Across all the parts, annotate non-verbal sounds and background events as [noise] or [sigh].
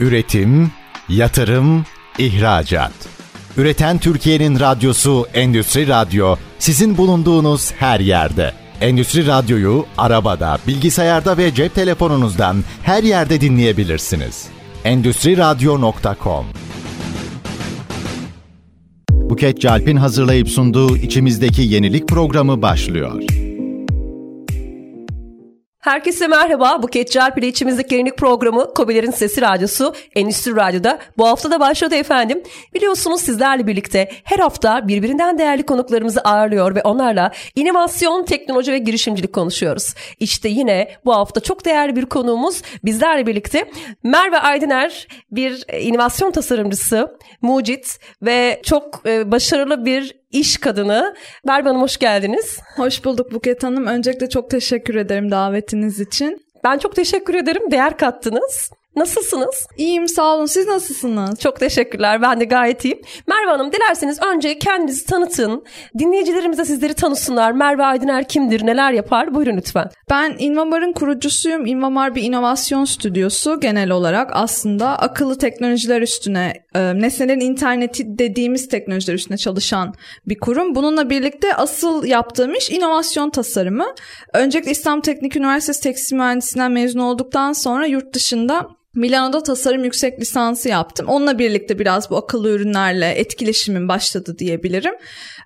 Üretim, yatırım, ihracat. Üreten Türkiye'nin radyosu Endüstri Radyo sizin bulunduğunuz her yerde. Endüstri Radyo'yu arabada, bilgisayarda ve cep telefonunuzdan her yerde dinleyebilirsiniz. Endüstri Radyo.com Buket Calp'in hazırlayıp sunduğu içimizdeki yenilik programı başlıyor. Herkese merhaba. Buket Calp ile içimizdeki yenilik programı Kobilerin Sesi Radyosu Endüstri Radyo'da bu hafta da başladı efendim. Biliyorsunuz sizlerle birlikte her hafta birbirinden değerli konuklarımızı ağırlıyor ve onlarla inovasyon, teknoloji ve girişimcilik konuşuyoruz. İşte yine bu hafta çok değerli bir konuğumuz bizlerle birlikte Merve Aydıner bir inovasyon tasarımcısı, mucit ve çok e, başarılı bir iş kadını. Merve Hanım hoş geldiniz. Hoş bulduk Buket Hanım. Öncelikle çok teşekkür ederim davetiniz için. Ben çok teşekkür ederim. Değer kattınız. Nasılsınız? İyiyim sağ olun. Siz nasılsınız? Çok teşekkürler. Ben de gayet iyiyim. Merve Hanım dilerseniz önce kendinizi tanıtın. Dinleyicilerimiz de sizleri tanısınlar. Merve Aydıner kimdir, neler yapar? Buyurun lütfen. Ben Invamar'ın kurucusuyum. Invamar bir inovasyon stüdyosu genel olarak aslında akıllı teknolojiler üstüne, e, nesnelerin interneti dediğimiz teknolojiler üstüne çalışan bir kurum. Bununla birlikte asıl yaptığım iş inovasyon tasarımı. Öncelikle İstanbul Teknik Üniversitesi Tekstil Mühendisliğinden mezun olduktan sonra yurt dışında Milano'da tasarım yüksek lisansı yaptım. Onunla birlikte biraz bu akıllı ürünlerle etkileşimim başladı diyebilirim.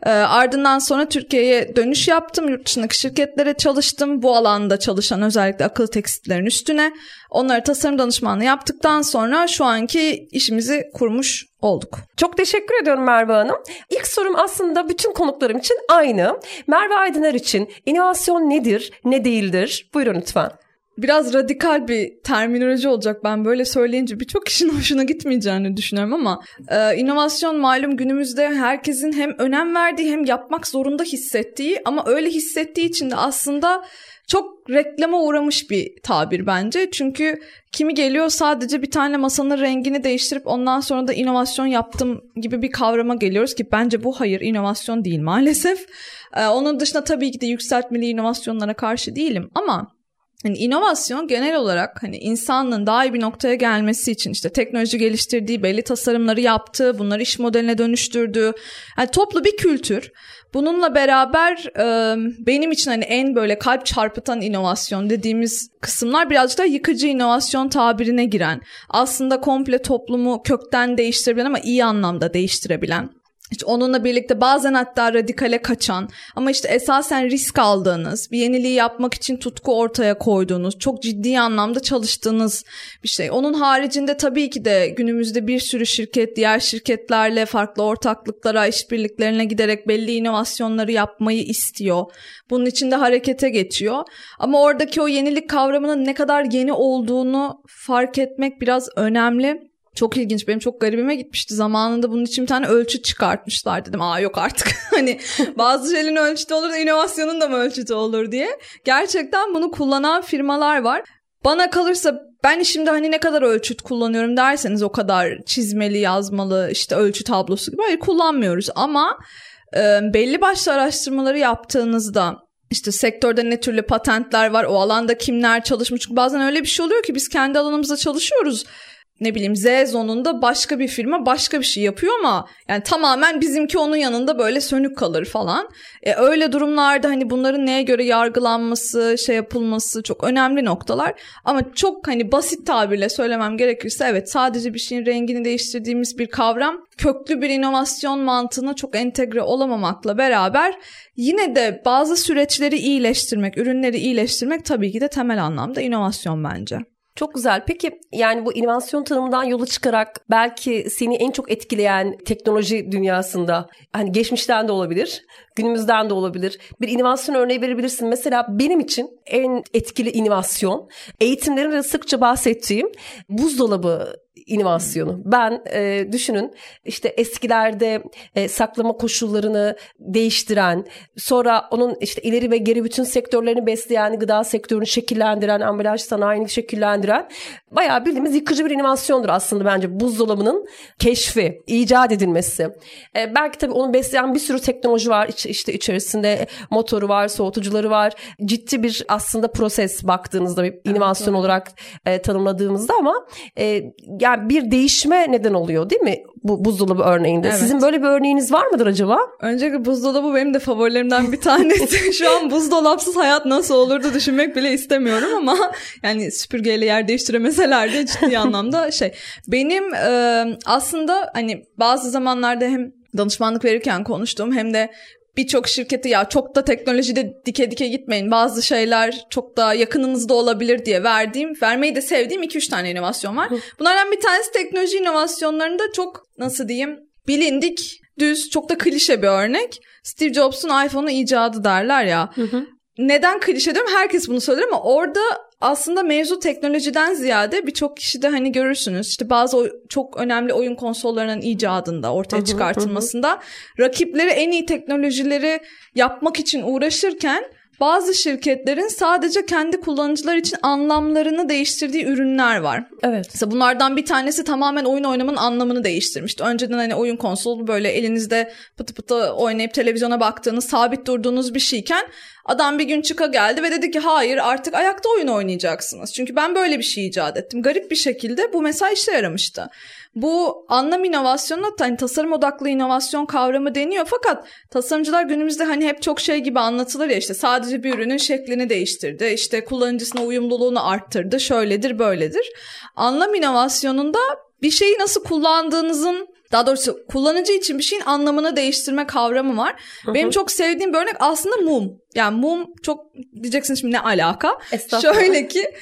E, ardından sonra Türkiye'ye dönüş yaptım. Yurt dışındaki şirketlere çalıştım. Bu alanda çalışan özellikle akıllı tekstillerin üstüne. Onlara tasarım danışmanlığı yaptıktan sonra şu anki işimizi kurmuş olduk. Çok teşekkür ediyorum Merve Hanım. İlk sorum aslında bütün konuklarım için aynı. Merve Aydıner için inovasyon nedir, ne değildir? Buyurun lütfen biraz radikal bir terminoloji olacak. Ben böyle söyleyince birçok kişinin [laughs] hoşuna gitmeyeceğini düşünüyorum ama e, inovasyon malum günümüzde herkesin hem önem verdiği hem yapmak zorunda hissettiği ama öyle hissettiği için de aslında çok reklama uğramış bir tabir bence. Çünkü kimi geliyor sadece bir tane masanın rengini değiştirip ondan sonra da inovasyon yaptım gibi bir kavrama geliyoruz ki bence bu hayır inovasyon değil maalesef. Ee, onun dışında tabii ki de yükseltmeli inovasyonlara karşı değilim ama Hani inovasyon genel olarak hani insanlığın daha iyi bir noktaya gelmesi için işte teknoloji geliştirdiği, belli tasarımları yaptığı, bunları iş modeline dönüştürdüğü, yani toplu bir kültür. Bununla beraber e, benim için hani en böyle kalp çarpıtan inovasyon dediğimiz kısımlar birazcık da yıkıcı inovasyon tabirine giren. Aslında komple toplumu kökten değiştirebilen ama iyi anlamda değiştirebilen işte onunla birlikte bazen hatta radikale kaçan ama işte esasen risk aldığınız, bir yeniliği yapmak için tutku ortaya koyduğunuz, çok ciddi anlamda çalıştığınız bir şey. Onun haricinde tabii ki de günümüzde bir sürü şirket diğer şirketlerle farklı ortaklıklara, işbirliklerine giderek belli inovasyonları yapmayı istiyor. Bunun için de harekete geçiyor. Ama oradaki o yenilik kavramının ne kadar yeni olduğunu fark etmek biraz önemli. Çok ilginç. Benim çok garibime gitmişti. Zamanında bunun için bir tane ölçüt çıkartmışlar dedim. Aa yok artık. [laughs] hani bazı şeylerin ölçütü olur da inovasyonun da mı ölçütü olur diye. Gerçekten bunu kullanan firmalar var. Bana kalırsa ben şimdi hani ne kadar ölçüt kullanıyorum derseniz o kadar çizmeli, yazmalı, işte ölçü tablosu gibi hayır kullanmıyoruz. Ama e, belli başlı araştırmaları yaptığınızda işte sektörde ne türlü patentler var, o alanda kimler çalışmış. Çünkü bazen öyle bir şey oluyor ki biz kendi alanımızda çalışıyoruz ne bileyim Z zonunda başka bir firma başka bir şey yapıyor ama yani tamamen bizimki onun yanında böyle sönük kalır falan. E, öyle durumlarda hani bunların neye göre yargılanması, şey yapılması çok önemli noktalar. Ama çok hani basit tabirle söylemem gerekirse evet sadece bir şeyin rengini değiştirdiğimiz bir kavram köklü bir inovasyon mantığına çok entegre olamamakla beraber yine de bazı süreçleri iyileştirmek, ürünleri iyileştirmek tabii ki de temel anlamda inovasyon bence. Çok güzel. Peki yani bu inovasyon tanımından yola çıkarak belki seni en çok etkileyen teknoloji dünyasında hani geçmişten de olabilir, günümüzden de olabilir. Bir inovasyon örneği verebilirsin. Mesela benim için en etkili inovasyon eğitimlerimde sıkça bahsettiğim buzdolabı inovasyonu. Ben e, düşünün işte eskilerde e, saklama koşullarını değiştiren, sonra onun işte ileri ve geri bütün sektörlerini besleyen, gıda sektörünü şekillendiren, ambalaj sanayini şekillendiren bayağı bildiğimiz yıkıcı bir inovasyondur aslında bence buzdolabının keşfi, icat edilmesi. E, belki tabii onu besleyen bir sürü teknoloji var. İç, işte içerisinde motoru var, soğutucuları var. Ciddi bir aslında proses baktığınızda bir inovasyon evet, olarak e, tanımladığımızda ama e, yani yani bir değişme neden oluyor değil mi? Bu buzdolabı örneğinde. Evet. Sizin böyle bir örneğiniz var mıdır acaba? Öncelikle buzdolabı benim de favorilerimden bir tanesi. [laughs] Şu an buzdolapsız hayat nasıl olurdu düşünmek bile istemiyorum ama yani süpürgeyle yer değiştiremeseler de ciddi anlamda şey. Benim e, aslında hani bazı zamanlarda hem danışmanlık verirken konuştuğum hem de birçok şirketi ya çok da teknolojide dike dike gitmeyin. Bazı şeyler çok da yakınınızda olabilir diye verdiğim, vermeyi de sevdiğim 2-3 tane inovasyon var. Bunlardan bir tanesi teknoloji inovasyonlarında çok nasıl diyeyim bilindik, düz, çok da klişe bir örnek. Steve Jobs'un iPhone'u icadı derler ya. Neden klişe diyorum? Herkes bunu söyler ama orada aslında mevzu teknolojiden ziyade birçok kişi de hani görürsünüz. İşte bazı çok önemli oyun konsollarının icadında ortaya çıkartılmasında rakipleri en iyi teknolojileri yapmak için uğraşırken bazı şirketlerin sadece kendi kullanıcılar için anlamlarını değiştirdiği ürünler var. Evet. Mesela bunlardan bir tanesi tamamen oyun oynamanın anlamını değiştirmişti. Önceden hani oyun konsolu böyle elinizde pıtı pıtı oynayıp televizyona baktığınız, sabit durduğunuz bir şeyken adam bir gün çıka geldi ve dedi ki hayır artık ayakta oyun oynayacaksınız. Çünkü ben böyle bir şey icat ettim. Garip bir şekilde bu mesela işe yaramıştı. Bu anlam inovasyonuna hani tasarım odaklı inovasyon kavramı deniyor fakat tasarımcılar günümüzde hani hep çok şey gibi anlatılır ya işte sadece bir ürünün şeklini değiştirdi, işte kullanıcısına uyumluluğunu arttırdı, şöyledir böyledir. Anlam inovasyonunda bir şeyi nasıl kullandığınızın daha doğrusu kullanıcı için bir şeyin anlamını değiştirme kavramı var. Benim çok sevdiğim bir örnek aslında mum. Yani mum çok diyeceksiniz şimdi ne alaka? Şöyle ki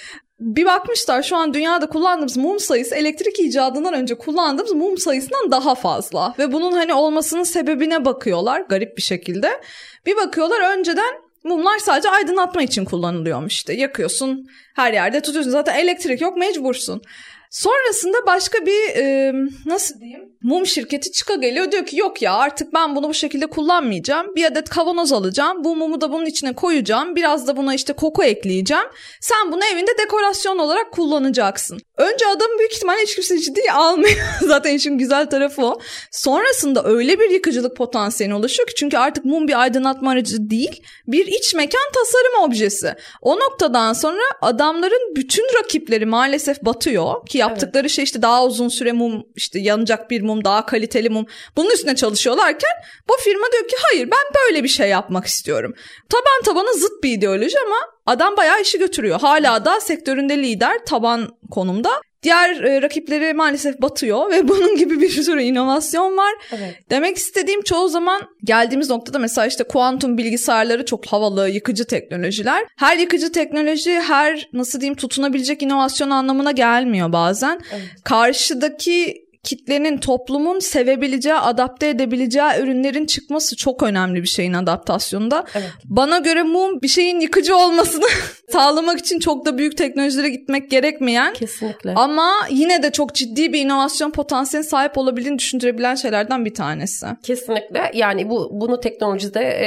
bir bakmışlar şu an dünyada kullandığımız mum sayısı elektrik icadından önce kullandığımız mum sayısından daha fazla. Ve bunun hani olmasının sebebine bakıyorlar garip bir şekilde. Bir bakıyorlar önceden mumlar sadece aydınlatma için kullanılıyormuş işte. Yakıyorsun her yerde tutuyorsun zaten elektrik yok mecbursun. Sonrasında başka bir e, nasıl diyeyim mum şirketi çıka geliyor diyor ki yok ya artık ben bunu bu şekilde kullanmayacağım. Bir adet kavanoz alacağım. Bu mumu da bunun içine koyacağım. Biraz da buna işte koku ekleyeceğim. Sen bunu evinde dekorasyon olarak kullanacaksın. Önce adam büyük ihtimalle hiç kimse ciddiye almıyor. [laughs] Zaten işin güzel tarafı o. Sonrasında öyle bir yıkıcılık potansiyeli oluşuyor ki çünkü artık mum bir aydınlatma aracı değil. Bir iç mekan tasarım objesi. O noktadan sonra adamların bütün rakipleri maalesef batıyor ki yaptıkları şey işte daha uzun süre mum işte yanacak bir mum daha kaliteli mum bunun üstüne çalışıyorlarken bu firma diyor ki hayır ben böyle bir şey yapmak istiyorum. Taban tabana zıt bir ideoloji ama adam bayağı işi götürüyor. Hala da sektöründe lider taban konumda. Diğer e, rakipleri maalesef batıyor ve [laughs] bunun gibi bir sürü inovasyon var. Evet. Demek istediğim çoğu zaman geldiğimiz noktada mesela işte kuantum bilgisayarları çok havalı, yıkıcı teknolojiler. Her yıkıcı teknoloji her nasıl diyeyim tutunabilecek inovasyon anlamına gelmiyor bazen. Evet. Karşıdaki kitlenin, toplumun sevebileceği, adapte edebileceği ürünlerin çıkması çok önemli bir şeyin adaptasyonunda. Evet. Bana göre mum bir şeyin yıkıcı olmasını [laughs] sağlamak için çok da büyük teknolojilere gitmek gerekmeyen Kesinlikle. ama yine de çok ciddi bir inovasyon potansiyeline sahip olabildiğini düşündürebilen şeylerden bir tanesi. Kesinlikle yani bu bunu teknolojide e,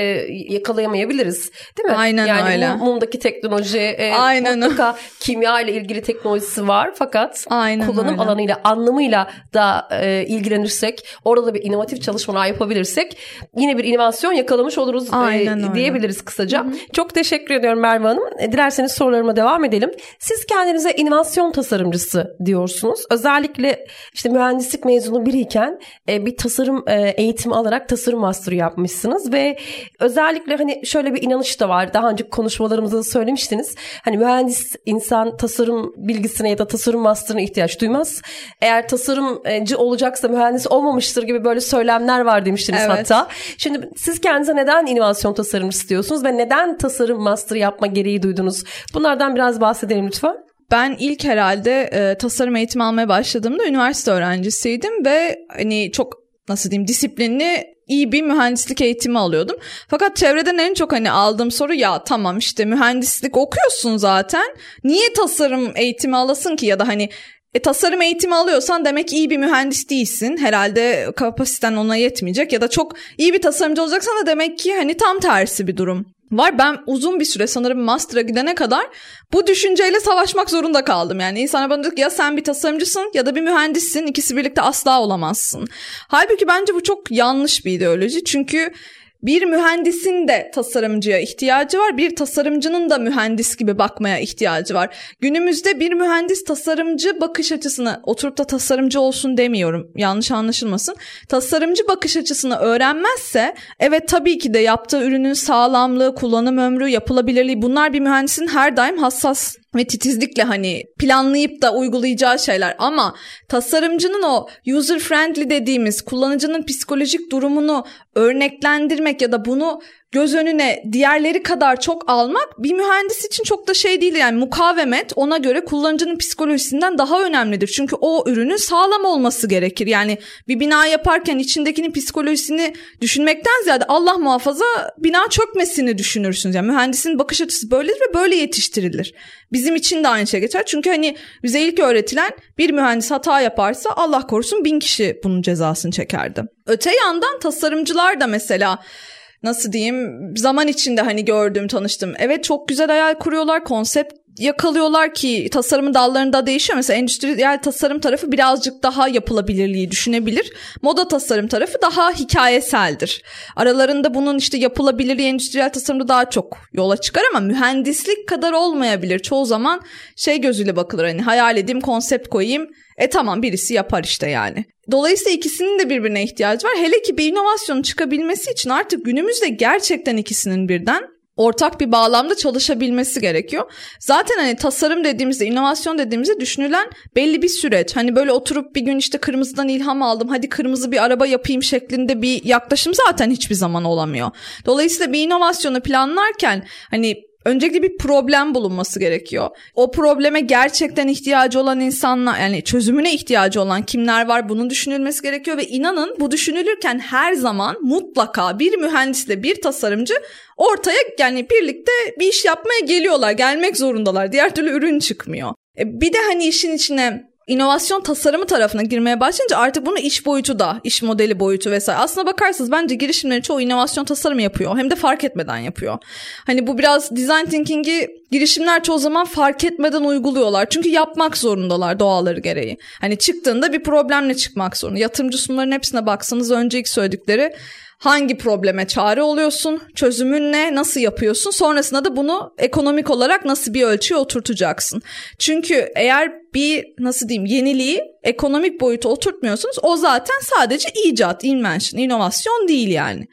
yakalayamayabiliriz değil mi? Aynen yani öyle. mum- mumdaki teknoloji e, Aynen mutlaka kimya ile ilgili teknolojisi var fakat Aynen kullanım öyle. alanıyla anlamıyla da e, ilgilenirsek orada da bir inovatif çalışmalar yapabilirsek yine bir inovasyon yakalamış oluruz e, Aynen öyle. diyebiliriz kısaca. Çok teşekkür ediyorum Merve Hanım. E, Dilerseniz sorularıma devam edelim. Siz kendinize inovasyon tasarımcısı diyorsunuz. Özellikle işte mühendislik mezunu biriyken e, bir tasarım e, eğitimi alarak tasarım master'ı yapmışsınız ve özellikle hani şöyle bir inanış da var. Daha önce konuşmalarımızda da söylemiştiniz. Hani mühendis insan tasarım bilgisine ya da tasarım master'ına ihtiyaç duymaz. Eğer tasarımcı olacaksa mühendis olmamıştır gibi böyle söylemler var demiştiniz Evet. hatta. Şimdi siz kendinize neden inovasyon tasarımcısı diyorsunuz ve neden tasarım master yapma gereği duydunuz? Bunlardan biraz bahsedelim lütfen. Ben ilk herhalde e, tasarım eğitimi almaya başladığımda üniversite öğrencisiydim ve hani çok nasıl diyeyim disiplinli iyi bir mühendislik eğitimi alıyordum. Fakat çevreden en çok hani aldığım soru ya tamam işte mühendislik okuyorsun zaten. Niye tasarım eğitimi alasın ki ya da hani e, tasarım eğitimi alıyorsan demek iyi bir mühendis değilsin. Herhalde kapasiten ona yetmeyecek ya da çok iyi bir tasarımcı olacaksan da demek ki hani tam tersi bir durum var. Ben uzun bir süre sanırım master'a gidene kadar bu düşünceyle savaşmak zorunda kaldım. Yani insanlar bana diyor ki ya sen bir tasarımcısın ya da bir mühendissin. İkisi birlikte asla olamazsın. Halbuki bence bu çok yanlış bir ideoloji. Çünkü bir mühendisin de tasarımcıya ihtiyacı var. Bir tasarımcının da mühendis gibi bakmaya ihtiyacı var. Günümüzde bir mühendis tasarımcı bakış açısını oturup da tasarımcı olsun demiyorum. Yanlış anlaşılmasın. Tasarımcı bakış açısını öğrenmezse evet tabii ki de yaptığı ürünün sağlamlığı, kullanım ömrü, yapılabilirliği bunlar bir mühendisin her daim hassas ve titizlikle hani planlayıp da uygulayacağı şeyler. Ama tasarımcının o user friendly dediğimiz kullanıcının psikolojik durumunu örneklendirmek ya da bunu göz önüne diğerleri kadar çok almak bir mühendis için çok da şey değil yani mukavemet ona göre kullanıcının psikolojisinden daha önemlidir. Çünkü o ürünün sağlam olması gerekir. Yani bir bina yaparken içindekinin psikolojisini düşünmekten ziyade Allah muhafaza bina çökmesini düşünürsünüz. Yani mühendisin bakış açısı böyledir ve böyle yetiştirilir. Bizim için de aynı şey geçer. Çünkü hani bize ilk öğretilen bir mühendis hata yaparsa Allah korusun bin kişi bunun cezasını çekerdi. Öte yandan tasarımcılar da mesela nasıl diyeyim zaman içinde hani gördüğüm tanıştım. Evet çok güzel hayal kuruyorlar konsept yakalıyorlar ki tasarımın dallarında değişiyor. Mesela endüstriyel tasarım tarafı birazcık daha yapılabilirliği düşünebilir. Moda tasarım tarafı daha hikayeseldir. Aralarında bunun işte yapılabilirliği endüstriyel tasarımda daha çok yola çıkar ama mühendislik kadar olmayabilir. Çoğu zaman şey gözüyle bakılır hani hayal edeyim konsept koyayım e tamam birisi yapar işte yani. Dolayısıyla ikisinin de birbirine ihtiyacı var. Hele ki bir inovasyonun çıkabilmesi için artık günümüzde gerçekten ikisinin birden ortak bir bağlamda çalışabilmesi gerekiyor. Zaten hani tasarım dediğimizde, inovasyon dediğimizde düşünülen belli bir süreç. Hani böyle oturup bir gün işte kırmızıdan ilham aldım, hadi kırmızı bir araba yapayım şeklinde bir yaklaşım zaten hiçbir zaman olamıyor. Dolayısıyla bir inovasyonu planlarken hani öncelikle bir problem bulunması gerekiyor. O probleme gerçekten ihtiyacı olan insanlar yani çözümüne ihtiyacı olan kimler var bunun düşünülmesi gerekiyor ve inanın bu düşünülürken her zaman mutlaka bir mühendisle bir tasarımcı ortaya yani birlikte bir iş yapmaya geliyorlar, gelmek zorundalar. Diğer türlü ürün çıkmıyor. E bir de hani işin içine inovasyon tasarımı tarafına girmeye başlayınca artık bunu iş boyutu da, iş modeli boyutu vesaire. Aslına bakarsanız bence girişimlerin çoğu inovasyon tasarımı yapıyor. Hem de fark etmeden yapıyor. Hani bu biraz design thinking'i girişimler çoğu zaman fark etmeden uyguluyorlar. Çünkü yapmak zorundalar doğaları gereği. Hani çıktığında bir problemle çıkmak zorunda. Yatırımcı sunumların hepsine baksanız önceki söyledikleri hangi probleme çare oluyorsun, çözümün ne, nasıl yapıyorsun, sonrasında da bunu ekonomik olarak nasıl bir ölçüye oturtacaksın. Çünkü eğer bir nasıl diyeyim yeniliği ekonomik boyuta oturtmuyorsunuz o zaten sadece icat, invention, inovasyon değil yani.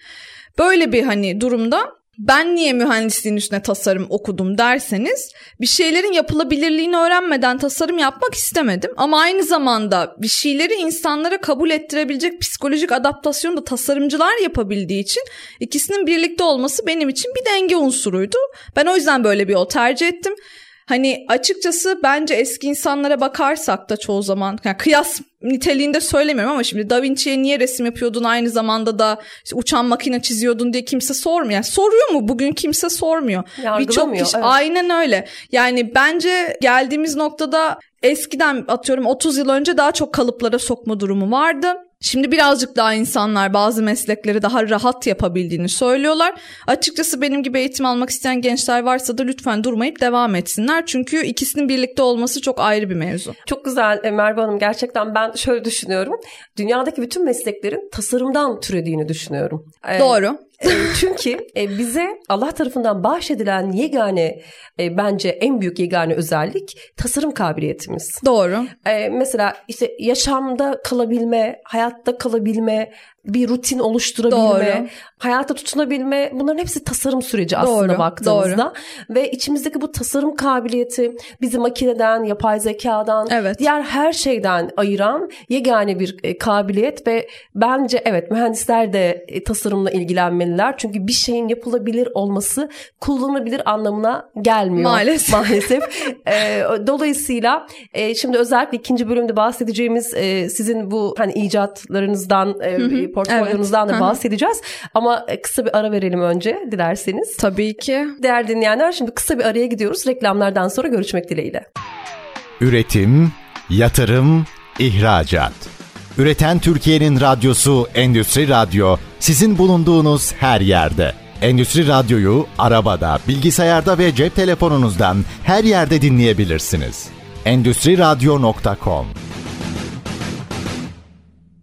Böyle bir hani durumda ben niye mühendisliğin üstüne tasarım okudum derseniz bir şeylerin yapılabilirliğini öğrenmeden tasarım yapmak istemedim. Ama aynı zamanda bir şeyleri insanlara kabul ettirebilecek psikolojik adaptasyonu da tasarımcılar yapabildiği için ikisinin birlikte olması benim için bir denge unsuruydu. Ben o yüzden böyle bir yol tercih ettim. Hani açıkçası bence eski insanlara bakarsak da çoğu zaman yani kıyas niteliğinde söylemiyorum ama şimdi Da Vinci'ye niye resim yapıyordun aynı zamanda da işte uçan makine çiziyordun diye kimse sormuyor. Yani soruyor mu? Bugün kimse sormuyor. Birçok kişi evet. aynen öyle. Yani bence geldiğimiz noktada eskiden atıyorum 30 yıl önce daha çok kalıplara sokma durumu vardı. Şimdi birazcık daha insanlar bazı meslekleri daha rahat yapabildiğini söylüyorlar. Açıkçası benim gibi eğitim almak isteyen gençler varsa da lütfen durmayıp devam etsinler. Çünkü ikisinin birlikte olması çok ayrı bir mevzu. Çok güzel e, Merve Hanım. Gerçekten ben şöyle düşünüyorum. Dünyadaki bütün mesleklerin tasarımdan türediğini düşünüyorum. Ee, Doğru. E, çünkü e, bize Allah tarafından bahşedilen yegane e, bence en büyük yegane özellik tasarım kabiliyetimiz. Doğru. Mesela işte yaşamda kalabilme, hayatta kalabilme, bir rutin oluşturabilme, doğru. hayata tutunabilme bunların hepsi tasarım süreci aslında doğru, baktığımızda. Doğru. Ve içimizdeki bu tasarım kabiliyeti bizi makineden, yapay zekadan, evet. diğer her şeyden ayıran yegane bir e, kabiliyet ve bence evet mühendisler de e, tasarımla ilgilenmeliler. Çünkü bir şeyin yapılabilir olması kullanılabilir anlamına gelmiyor. Maalesef. Maalesef. [laughs] e, dolayısıyla e, şimdi özellikle ikinci bölümde bahsedeceğimiz e, sizin bu hani icatlarınızdan e, portfolyonuzdan evet. da bahsedeceğiz. Ama e, kısa bir ara verelim önce dilerseniz. Tabii ki. Değerli dinleyenler şimdi kısa bir araya gidiyoruz. Reklamlardan sonra görüşmek dileğiyle. Üretim, yatırım, ihracat. Üreten Türkiye'nin radyosu Endüstri Radyo sizin bulunduğunuz her yerde. Endüstri Radyo'yu arabada, bilgisayarda ve cep telefonunuzdan her yerde dinleyebilirsiniz. Endüstriradyo.com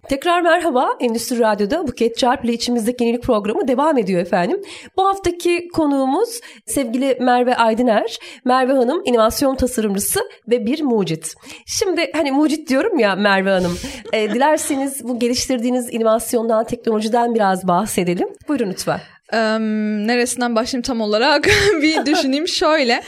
Tekrar merhaba. Endüstri Radyo'da Buket Çarp ile içimizdeki yenilik programı devam ediyor efendim. Bu haftaki konuğumuz sevgili Merve Aydıner. Merve Hanım inovasyon tasarımcısı ve bir mucit. Şimdi hani mucit diyorum ya Merve Hanım. E, [laughs] dilerseniz bu geliştirdiğiniz inovasyondan, teknolojiden biraz bahsedelim. Buyurun lütfen. Um, neresinden başlayayım tam olarak [laughs] bir düşüneyim şöyle.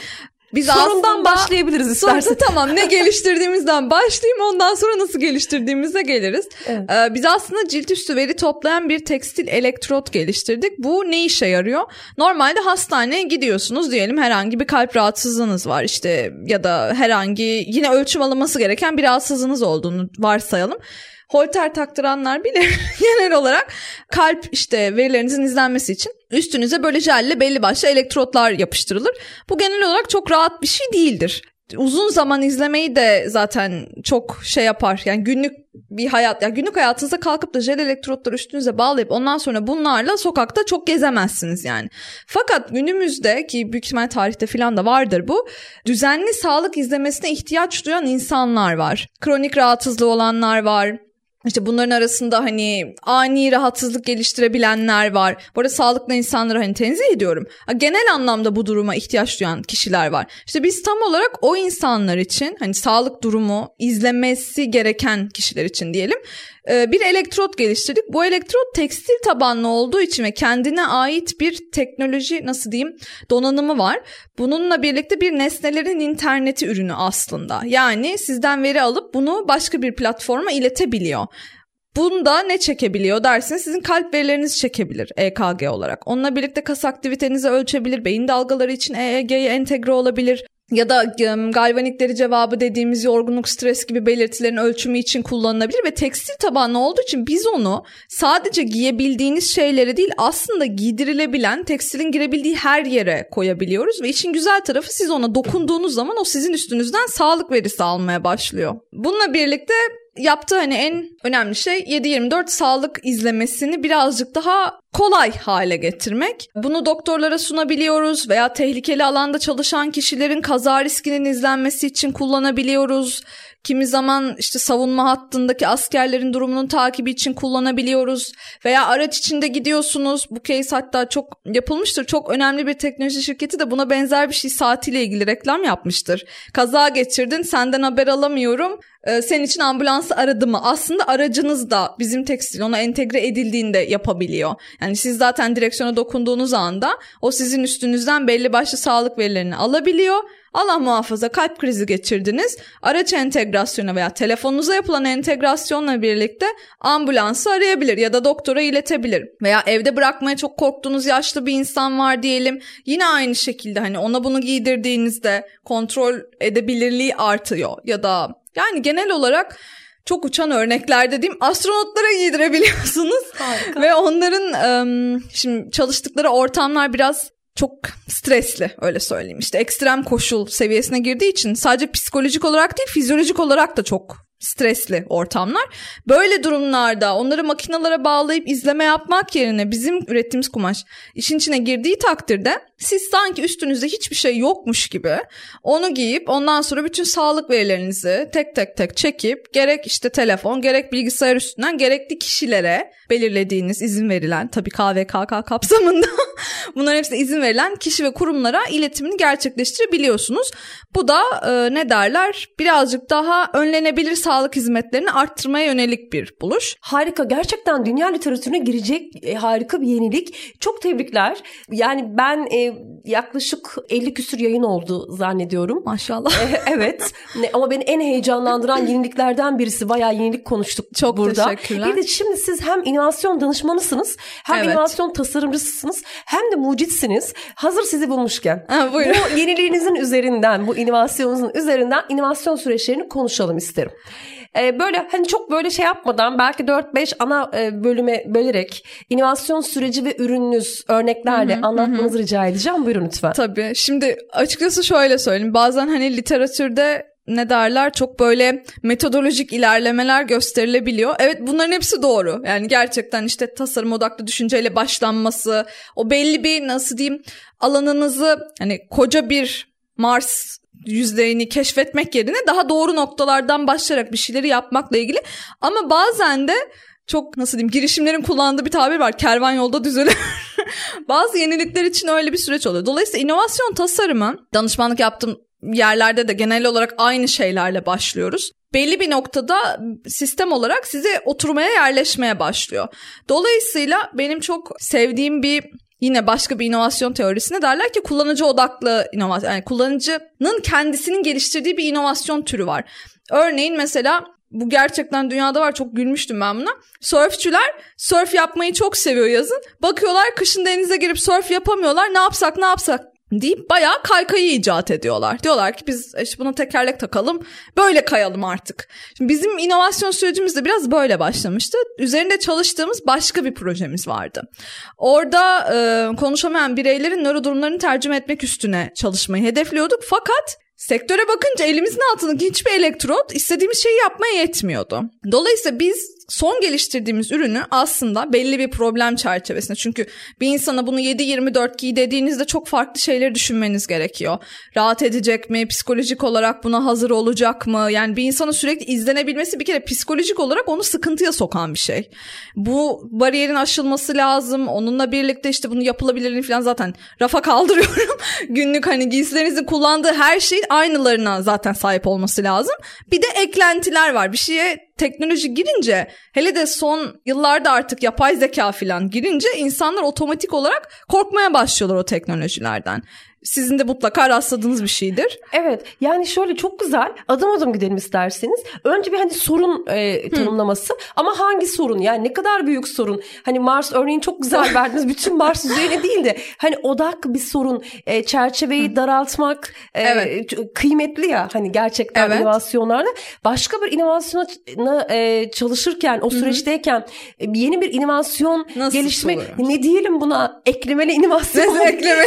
Biz Sorundan aslında, başlayabiliriz istersen. [laughs] tamam ne geliştirdiğimizden başlayayım ondan sonra nasıl geliştirdiğimize geliriz. Evet. Ee, biz aslında cilt üstü veri toplayan bir tekstil elektrot geliştirdik. Bu ne işe yarıyor? Normalde hastaneye gidiyorsunuz diyelim herhangi bir kalp rahatsızlığınız var işte ya da herhangi yine ölçüm alınması gereken bir rahatsızlığınız olduğunu varsayalım. Holter taktıranlar bile [laughs] genel olarak kalp işte verilerinizin izlenmesi için üstünüze böyle jelle belli başlı elektrotlar yapıştırılır. Bu genel olarak çok rahat bir şey değildir uzun zaman izlemeyi de zaten çok şey yapar. Yani günlük bir hayat, yani günlük hayatınızda kalkıp da jel elektrotları üstünüze bağlayıp ondan sonra bunlarla sokakta çok gezemezsiniz yani. Fakat günümüzde ki büyük ihtimal tarihte falan da vardır bu. Düzenli sağlık izlemesine ihtiyaç duyan insanlar var. Kronik rahatsızlığı olanlar var işte bunların arasında hani ani rahatsızlık geliştirebilenler var. Bu arada sağlıklı insanları hani tenzih ediyorum. Genel anlamda bu duruma ihtiyaç duyan kişiler var. İşte biz tam olarak o insanlar için hani sağlık durumu izlemesi gereken kişiler için diyelim ee, bir elektrot geliştirdik. Bu elektrot tekstil tabanlı olduğu için ve kendine ait bir teknoloji nasıl diyeyim donanımı var. Bununla birlikte bir nesnelerin interneti ürünü aslında. Yani sizden veri alıp bunu başka bir platforma iletebiliyor. Bunda ne çekebiliyor dersiniz sizin kalp verilerinizi çekebilir EKG olarak. Onunla birlikte kas aktivitenizi ölçebilir, beyin dalgaları için EEG'ye entegre olabilir ya da galvanikleri cevabı dediğimiz yorgunluk, stres gibi belirtilerin ölçümü için kullanılabilir ve tekstil tabanlı olduğu için biz onu sadece giyebildiğiniz şeylere değil aslında giydirilebilen, tekstilin girebildiği her yere koyabiliyoruz ve işin güzel tarafı siz ona dokunduğunuz zaman o sizin üstünüzden sağlık verisi almaya başlıyor. Bununla birlikte yaptığı hani en önemli şey 7-24 sağlık izlemesini birazcık daha kolay hale getirmek. Bunu doktorlara sunabiliyoruz veya tehlikeli alanda çalışan kişilerin kaza riskinin izlenmesi için kullanabiliyoruz. Kimi zaman işte savunma hattındaki askerlerin durumunun takibi için kullanabiliyoruz. Veya araç içinde gidiyorsunuz. Bu case hatta çok yapılmıştır. Çok önemli bir teknoloji şirketi de buna benzer bir şey saatiyle ilgili reklam yapmıştır. Kaza geçirdin senden haber alamıyorum. Ee, senin için ambulansı aradı mı? Aslında aracınız da bizim tekstil ona entegre edildiğinde yapabiliyor. Yani siz zaten direksiyona dokunduğunuz anda o sizin üstünüzden belli başlı sağlık verilerini alabiliyor Allah muhafaza kalp krizi geçirdiniz. Araç entegrasyonu veya telefonunuza yapılan entegrasyonla birlikte ambulansı arayabilir ya da doktora iletebilir. Veya evde bırakmaya çok korktuğunuz yaşlı bir insan var diyelim. Yine aynı şekilde hani ona bunu giydirdiğinizde kontrol edebilirliği artıyor ya da yani genel olarak çok uçan örnekler dediğim astronotlara giydirebiliyorsunuz. [laughs] Harika. Ve onların şimdi çalıştıkları ortamlar biraz çok stresli öyle söyleyeyim. İşte ekstrem koşul seviyesine girdiği için sadece psikolojik olarak değil fizyolojik olarak da çok stresli ortamlar. Böyle durumlarda onları makinalara bağlayıp izleme yapmak yerine bizim ürettiğimiz kumaş işin içine girdiği takdirde siz sanki üstünüzde hiçbir şey yokmuş gibi onu giyip ondan sonra bütün sağlık verilerinizi tek tek tek çekip gerek işte telefon gerek bilgisayar üstünden gerekli kişilere belirlediğiniz izin verilen tabii KVKK kapsamında [laughs] bunların hepsine izin verilen kişi ve kurumlara iletimini gerçekleştirebiliyorsunuz. Bu da e, ne derler birazcık daha önlenebilir sağlık hizmetlerini arttırmaya yönelik bir buluş. Harika gerçekten dünya literatürüne girecek e, harika bir yenilik. Çok tebrikler. Yani ben e, yaklaşık 50 küsür yayın oldu zannediyorum. Maşallah. E, evet ama beni en heyecanlandıran yeniliklerden birisi. Bayağı yenilik konuştuk Çok burada. teşekkürler. Bir de şimdi siz hem inovasyon danışmanısınız hem evet. inovasyon tasarımcısınız hem de mucitsiniz. Hazır sizi bulmuşken. Ha, bu yeniliğinizin üzerinden bu inovasyonunuzun üzerinden inovasyon süreçlerini konuşalım isterim. Ee, böyle hani çok böyle şey yapmadan belki 4-5 ana e, bölüme bölerek inovasyon süreci ve ürününüz örneklerle hı anlatmanızı hı. rica edeceğim. Buyurun lütfen. Tabii. Şimdi açıkçası şöyle söyleyeyim. Bazen hani literatürde ne derler çok böyle metodolojik ilerlemeler gösterilebiliyor. Evet bunların hepsi doğru. Yani gerçekten işte tasarım odaklı düşünceyle başlanması, o belli bir nasıl diyeyim alanınızı hani koca bir Mars yüzlerini keşfetmek yerine daha doğru noktalardan başlayarak bir şeyleri yapmakla ilgili. Ama bazen de çok nasıl diyeyim girişimlerin kullandığı bir tabir var. Kervan yolda düzelir. [laughs] Bazı yenilikler için öyle bir süreç oluyor. Dolayısıyla inovasyon tasarımı danışmanlık yaptığım yerlerde de genel olarak aynı şeylerle başlıyoruz. Belli bir noktada sistem olarak size oturmaya yerleşmeye başlıyor. Dolayısıyla benim çok sevdiğim bir yine başka bir inovasyon teorisine derler ki kullanıcı odaklı inovasyon. Yani kullanıcının kendisinin geliştirdiği bir inovasyon türü var. Örneğin mesela bu gerçekten dünyada var çok gülmüştüm ben buna. Sörfçüler sörf yapmayı çok seviyor yazın. Bakıyorlar kışın denize girip sörf yapamıyorlar. Ne yapsak ne yapsak deyip bayağı kaykayı icat ediyorlar. Diyorlar ki biz işte buna tekerlek takalım böyle kayalım artık. Şimdi bizim inovasyon sürecimiz de biraz böyle başlamıştı. Üzerinde çalıştığımız başka bir projemiz vardı. Orada e, konuşamayan bireylerin nöro durumlarını tercüme etmek üstüne çalışmayı hedefliyorduk. Fakat Sektöre bakınca elimizin altındaki hiçbir elektrot istediğimiz şeyi yapmaya yetmiyordu. Dolayısıyla biz son geliştirdiğimiz ürünü aslında belli bir problem çerçevesinde. Çünkü bir insana bunu 7-24 giy dediğinizde çok farklı şeyleri düşünmeniz gerekiyor. Rahat edecek mi? Psikolojik olarak buna hazır olacak mı? Yani bir insanın sürekli izlenebilmesi bir kere psikolojik olarak onu sıkıntıya sokan bir şey. Bu bariyerin aşılması lazım. Onunla birlikte işte bunu yapılabilirliğini falan zaten rafa [laughs] kaldırıyorum. Günlük hani giysilerinizin kullandığı her şeyin aynılarına zaten sahip olması lazım. Bir de eklentiler var. Bir şeye teknoloji girince hele de son yıllarda artık yapay zeka falan girince insanlar otomatik olarak korkmaya başlıyorlar o teknolojilerden. Sizin de mutlaka rastladığınız bir şeydir. Evet yani şöyle çok güzel adım adım gidelim isterseniz. Önce bir hani sorun e, tanımlaması Hı. ama hangi sorun yani ne kadar büyük sorun. Hani Mars örneğin çok güzel [laughs] verdiniz bütün Mars üzerine değil de hani odak bir sorun e, çerçeveyi Hı. daraltmak e, evet. kıymetli ya hani gerçekten evet. inovasyonlarda. Başka bir inovasyona e, çalışırken o süreçteyken Hı. yeni bir inovasyon Nasıl gelişme ne diyelim buna eklemeli inovasyon. [laughs] Ekleme.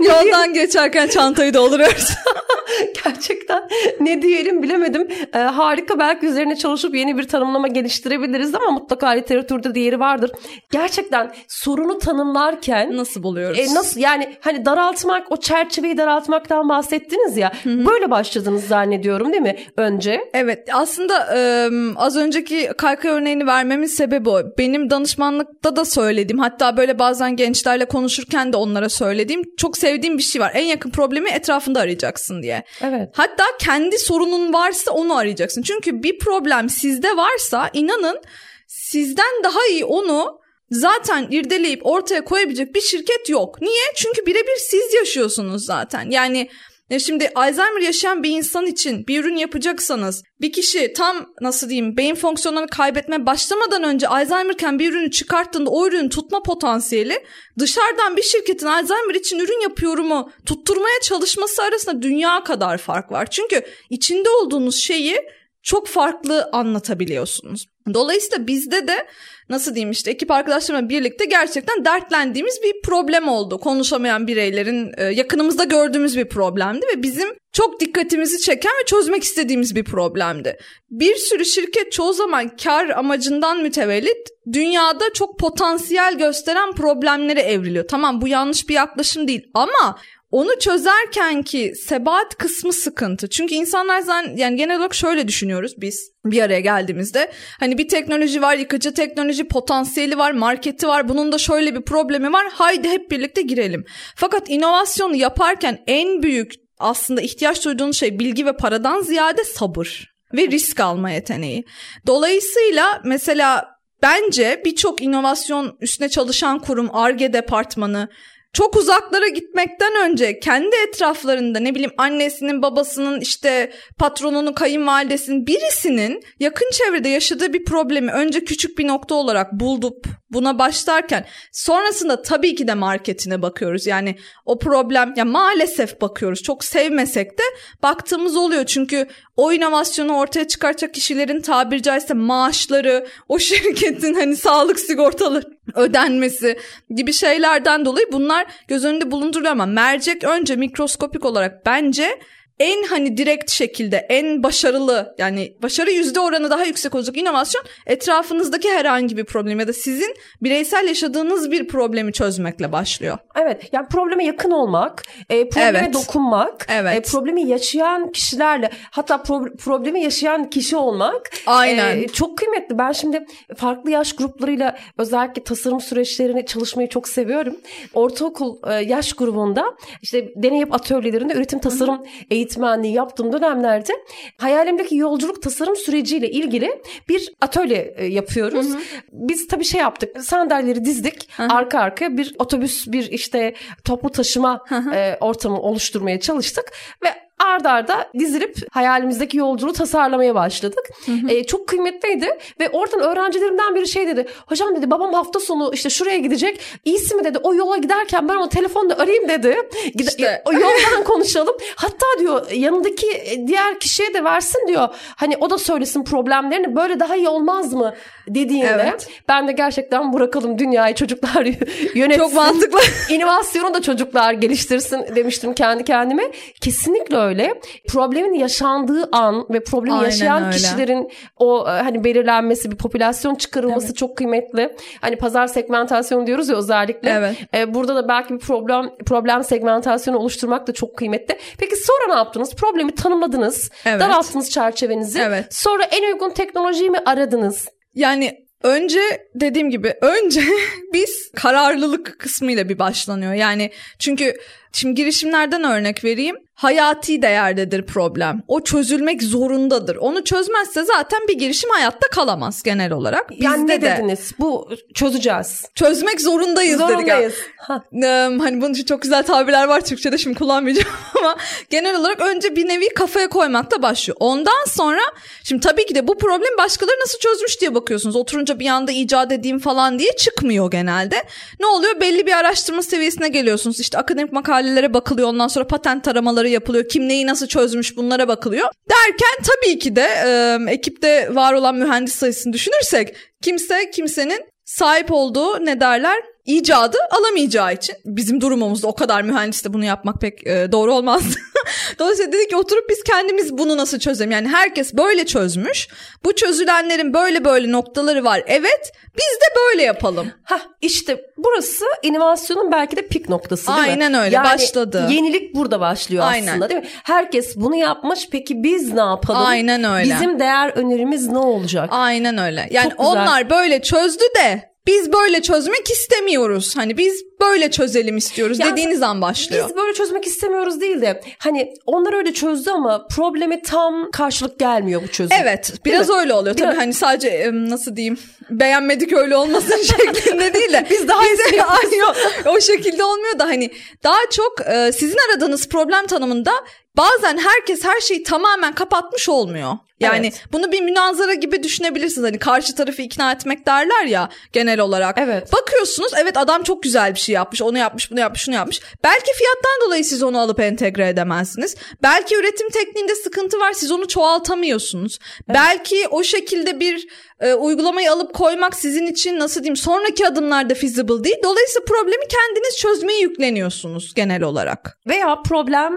[laughs] Yoldan geçerken çantayı dolduruyoruz. [laughs] [laughs] Gerçekten ne diyelim bilemedim. Ee, harika belki üzerine çalışıp yeni bir tanımlama geliştirebiliriz ama mutlaka literatürde değeri vardır. Gerçekten sorunu tanımlarken nasıl buluyoruz? E, nasıl yani hani daraltmak o çerçeveyi daraltmaktan bahsettiniz ya. Hı-hı. Böyle başladınız zannediyorum değil mi önce? Evet aslında e, az önceki kaykay örneğini vermemin sebebi o. Benim danışmanlıkta da söylediğim hatta böyle bazen gençlerle konuşurken de onlara söylediğim çok sevdiğim bir şey var. En yakın problemi etrafında arayacaksın diye. Evet. Hatta kendi sorunun varsa onu arayacaksın. Çünkü bir problem sizde varsa inanın sizden daha iyi onu zaten irdeleyip ortaya koyabilecek bir şirket yok. Niye? Çünkü birebir siz yaşıyorsunuz zaten. Yani ya şimdi Alzheimer yaşayan bir insan için bir ürün yapacaksanız bir kişi tam nasıl diyeyim beyin fonksiyonlarını kaybetmeye başlamadan önce Alzheimer'ken bir ürünü çıkarttığında o ürünü tutma potansiyeli dışarıdan bir şirketin Alzheimer için ürün yapıyorumu tutturmaya çalışması arasında dünya kadar fark var. Çünkü içinde olduğunuz şeyi çok farklı anlatabiliyorsunuz. Dolayısıyla bizde de nasıl diyeyim işte ekip arkadaşlarımla birlikte gerçekten dertlendiğimiz bir problem oldu. Konuşamayan bireylerin e, yakınımızda gördüğümüz bir problemdi ve bizim çok dikkatimizi çeken ve çözmek istediğimiz bir problemdi. Bir sürü şirket çoğu zaman kar amacından mütevellit dünyada çok potansiyel gösteren problemlere evriliyor. Tamam bu yanlış bir yaklaşım değil ama onu çözerken ki sebat kısmı sıkıntı. Çünkü insanlar zaten yani genel olarak şöyle düşünüyoruz biz bir araya geldiğimizde. Hani bir teknoloji var, yıkıcı teknoloji potansiyeli var, marketi var. Bunun da şöyle bir problemi var. Haydi hep birlikte girelim. Fakat inovasyonu yaparken en büyük aslında ihtiyaç duyduğun şey bilgi ve paradan ziyade sabır ve risk alma yeteneği. Dolayısıyla mesela bence birçok inovasyon üstüne çalışan kurum, ARGE departmanı çok uzaklara gitmekten önce kendi etraflarında ne bileyim annesinin, babasının, işte patronunun, kayınvalidesinin birisinin yakın çevrede yaşadığı bir problemi önce küçük bir nokta olarak bulduk buna başlarken sonrasında tabii ki de marketine bakıyoruz. Yani o problem ya maalesef bakıyoruz. Çok sevmesek de baktığımız oluyor. Çünkü o inovasyonu ortaya çıkartacak kişilerin tabiri caizse maaşları, o [laughs] şirketin hani sağlık sigortaları ödenmesi gibi şeylerden dolayı bunlar göz önünde bulunduruluyor ama mercek önce mikroskopik olarak bence en hani direkt şekilde en başarılı yani başarı yüzde oranı daha yüksek olacak inovasyon etrafınızdaki herhangi bir problem ya da sizin bireysel yaşadığınız bir problemi çözmekle başlıyor. Evet yani probleme yakın olmak, e, probleme Evet. dokunmak, Evet. e, problemi yaşayan kişilerle hatta pro- problemi yaşayan kişi olmak Aynen. e, çok kıymetli. Ben şimdi farklı yaş gruplarıyla özellikle tasarım süreçlerini çalışmayı çok seviyorum. Ortaokul e, yaş grubunda işte deney atölyelerinde üretim tasarım eğitmenliği yaptığım dönemlerde hayalimdeki yolculuk tasarım süreciyle ilgili bir atölye e, yapıyoruz. Biz tabii şey yaptık. Sandalyeleri dizdik arka arkaya bir otobüs bir işte toplu taşıma e, ortamı oluşturmaya çalıştık ve ard arda dizilip hayalimizdeki yolculuğu tasarlamaya başladık. E, çok kıymetliydi ve oradan öğrencilerimden biri şey dedi. Hocam dedi babam hafta sonu işte şuraya gidecek. İyisi mi dedi o yola giderken ben onu telefonda arayayım dedi. Gide- İşte. o yoldan konuşalım. Hatta diyor yanındaki e, diğer kişiye de versin diyor. Hani o da söylesin problemlerini böyle daha iyi olmaz mı dediğinde Evet. ben de gerçekten bırakalım dünyayı çocuklar [laughs] yönetsin. Çok mantıklı. [laughs] İnovasyonu da çocuklar geliştirsin demiştim kendi kendime. Kesinlikle öyle. Problemin yaşandığı an ve problemi Aynen yaşayan öyle. kişilerin o e, hani belirlenmesi, bir popülasyon çıkarılması çok kıymetli. Hani pazar segmentasyonu diyoruz ya özellikle. Evet. E, burada da belki bir problem problem segmentasyonu oluşturmak da çok kıymetli. Peki sonra ne yaptınız? Problemi tanımladınız. Evet. Daralttınız çerçevenizi. Evet. Sonra en uygun teknolojiyi mi aradınız? Yani önce dediğim gibi önce [laughs] biz kararlılık kısmıyla bir başlanıyor. Yani çünkü şimdi girişimlerden örnek vereyim. Hayati değerdedir problem. O çözülmek zorundadır. Onu çözmezse zaten bir girişim hayatta kalamaz genel olarak. Bizde yani ne de dediniz? Bu çözeceğiz. çözmek zorundayız, dedik. Zorundayız. Ha. Eee, hani bunun için çok güzel tabirler var Türkçe'de şimdi kullanmayacağım [laughs] ama genel olarak önce bir nevi kafaya koymakla başlıyor. Ondan sonra şimdi tabii ki de bu problem başkaları nasıl çözmüş diye bakıyorsunuz. Oturunca bir anda icat edeyim falan diye çıkmıyor genelde. Ne oluyor? Belli bir araştırma seviyesine geliyorsunuz. İşte akademik makalelere bakılıyor. Ondan sonra patent taramaları yapılıyor. Kim neyi nasıl çözmüş bunlara bakılıyor. Derken tabii ki de eee, ekipte var olan mühendis sayısını düşünürsek kimse kimsenin sahip olduğu ne derler icadı alamayacağı için bizim durumumuzda o kadar mühendiste bunu yapmak pek e, doğru olmaz. [laughs] Dolayısıyla dedik ki oturup biz kendimiz bunu nasıl çözelim? Yani herkes böyle çözmüş. Bu çözülenlerin böyle böyle noktaları var. Evet biz de böyle yapalım. Hah işte burası inovasyonun belki de pik noktası değil mi? Aynen öyle, Yani başladı. Yenilik burada başlıyor Aynen. aslında değil mi? Herkes bunu yapmış peki biz ne yapalım? Aynen öyle. Bizim değer önerimiz ne olacak? Aynen öyle. Yani onlar böyle çözdü de biz böyle çözmek istemiyoruz. Hani biz böyle çözelim istiyoruz Yani dediğiniz an başlıyor. Biz böyle çözmek istemiyoruz değil de hani onlar öyle çözdü ama probleme tam karşılık gelmiyor bu çözüm. Evet biraz mi? öyle oluyor. Tabii Biraz- hani sadece nasıl diyeyim beğenmedik öyle olmasın [laughs] şeklinde değil de. [laughs] Biz daha iyisini Aynı o, o şekilde olmuyor da hani daha çok e, sizin aradığınız problem tanımında bazen herkes her şeyi tamamen kapatmış olmuyor. Yani Evet. bunu bir münazara gibi düşünebilirsiniz. Hani karşı tarafı ikna etmek derler ya genel olarak. Evet. Bakıyorsunuz evet adam çok güzel bir şey yapmış. Onu yapmış, bunu yapmış, şunu yapmış. Belki fiyattan dolayı siz onu alıp entegre edemezsiniz. Belki üretim tekniğinde sıkıntı var. Siz onu çoğaltamıyorsunuz. Belki o şekilde bir e, uygulamayı alıp koymak sizin için nasıl diyeyim sonraki adımlarda feasible değil. Dolayısıyla problemi kendiniz çözmeye yükleniyorsunuz genel olarak. Veya problem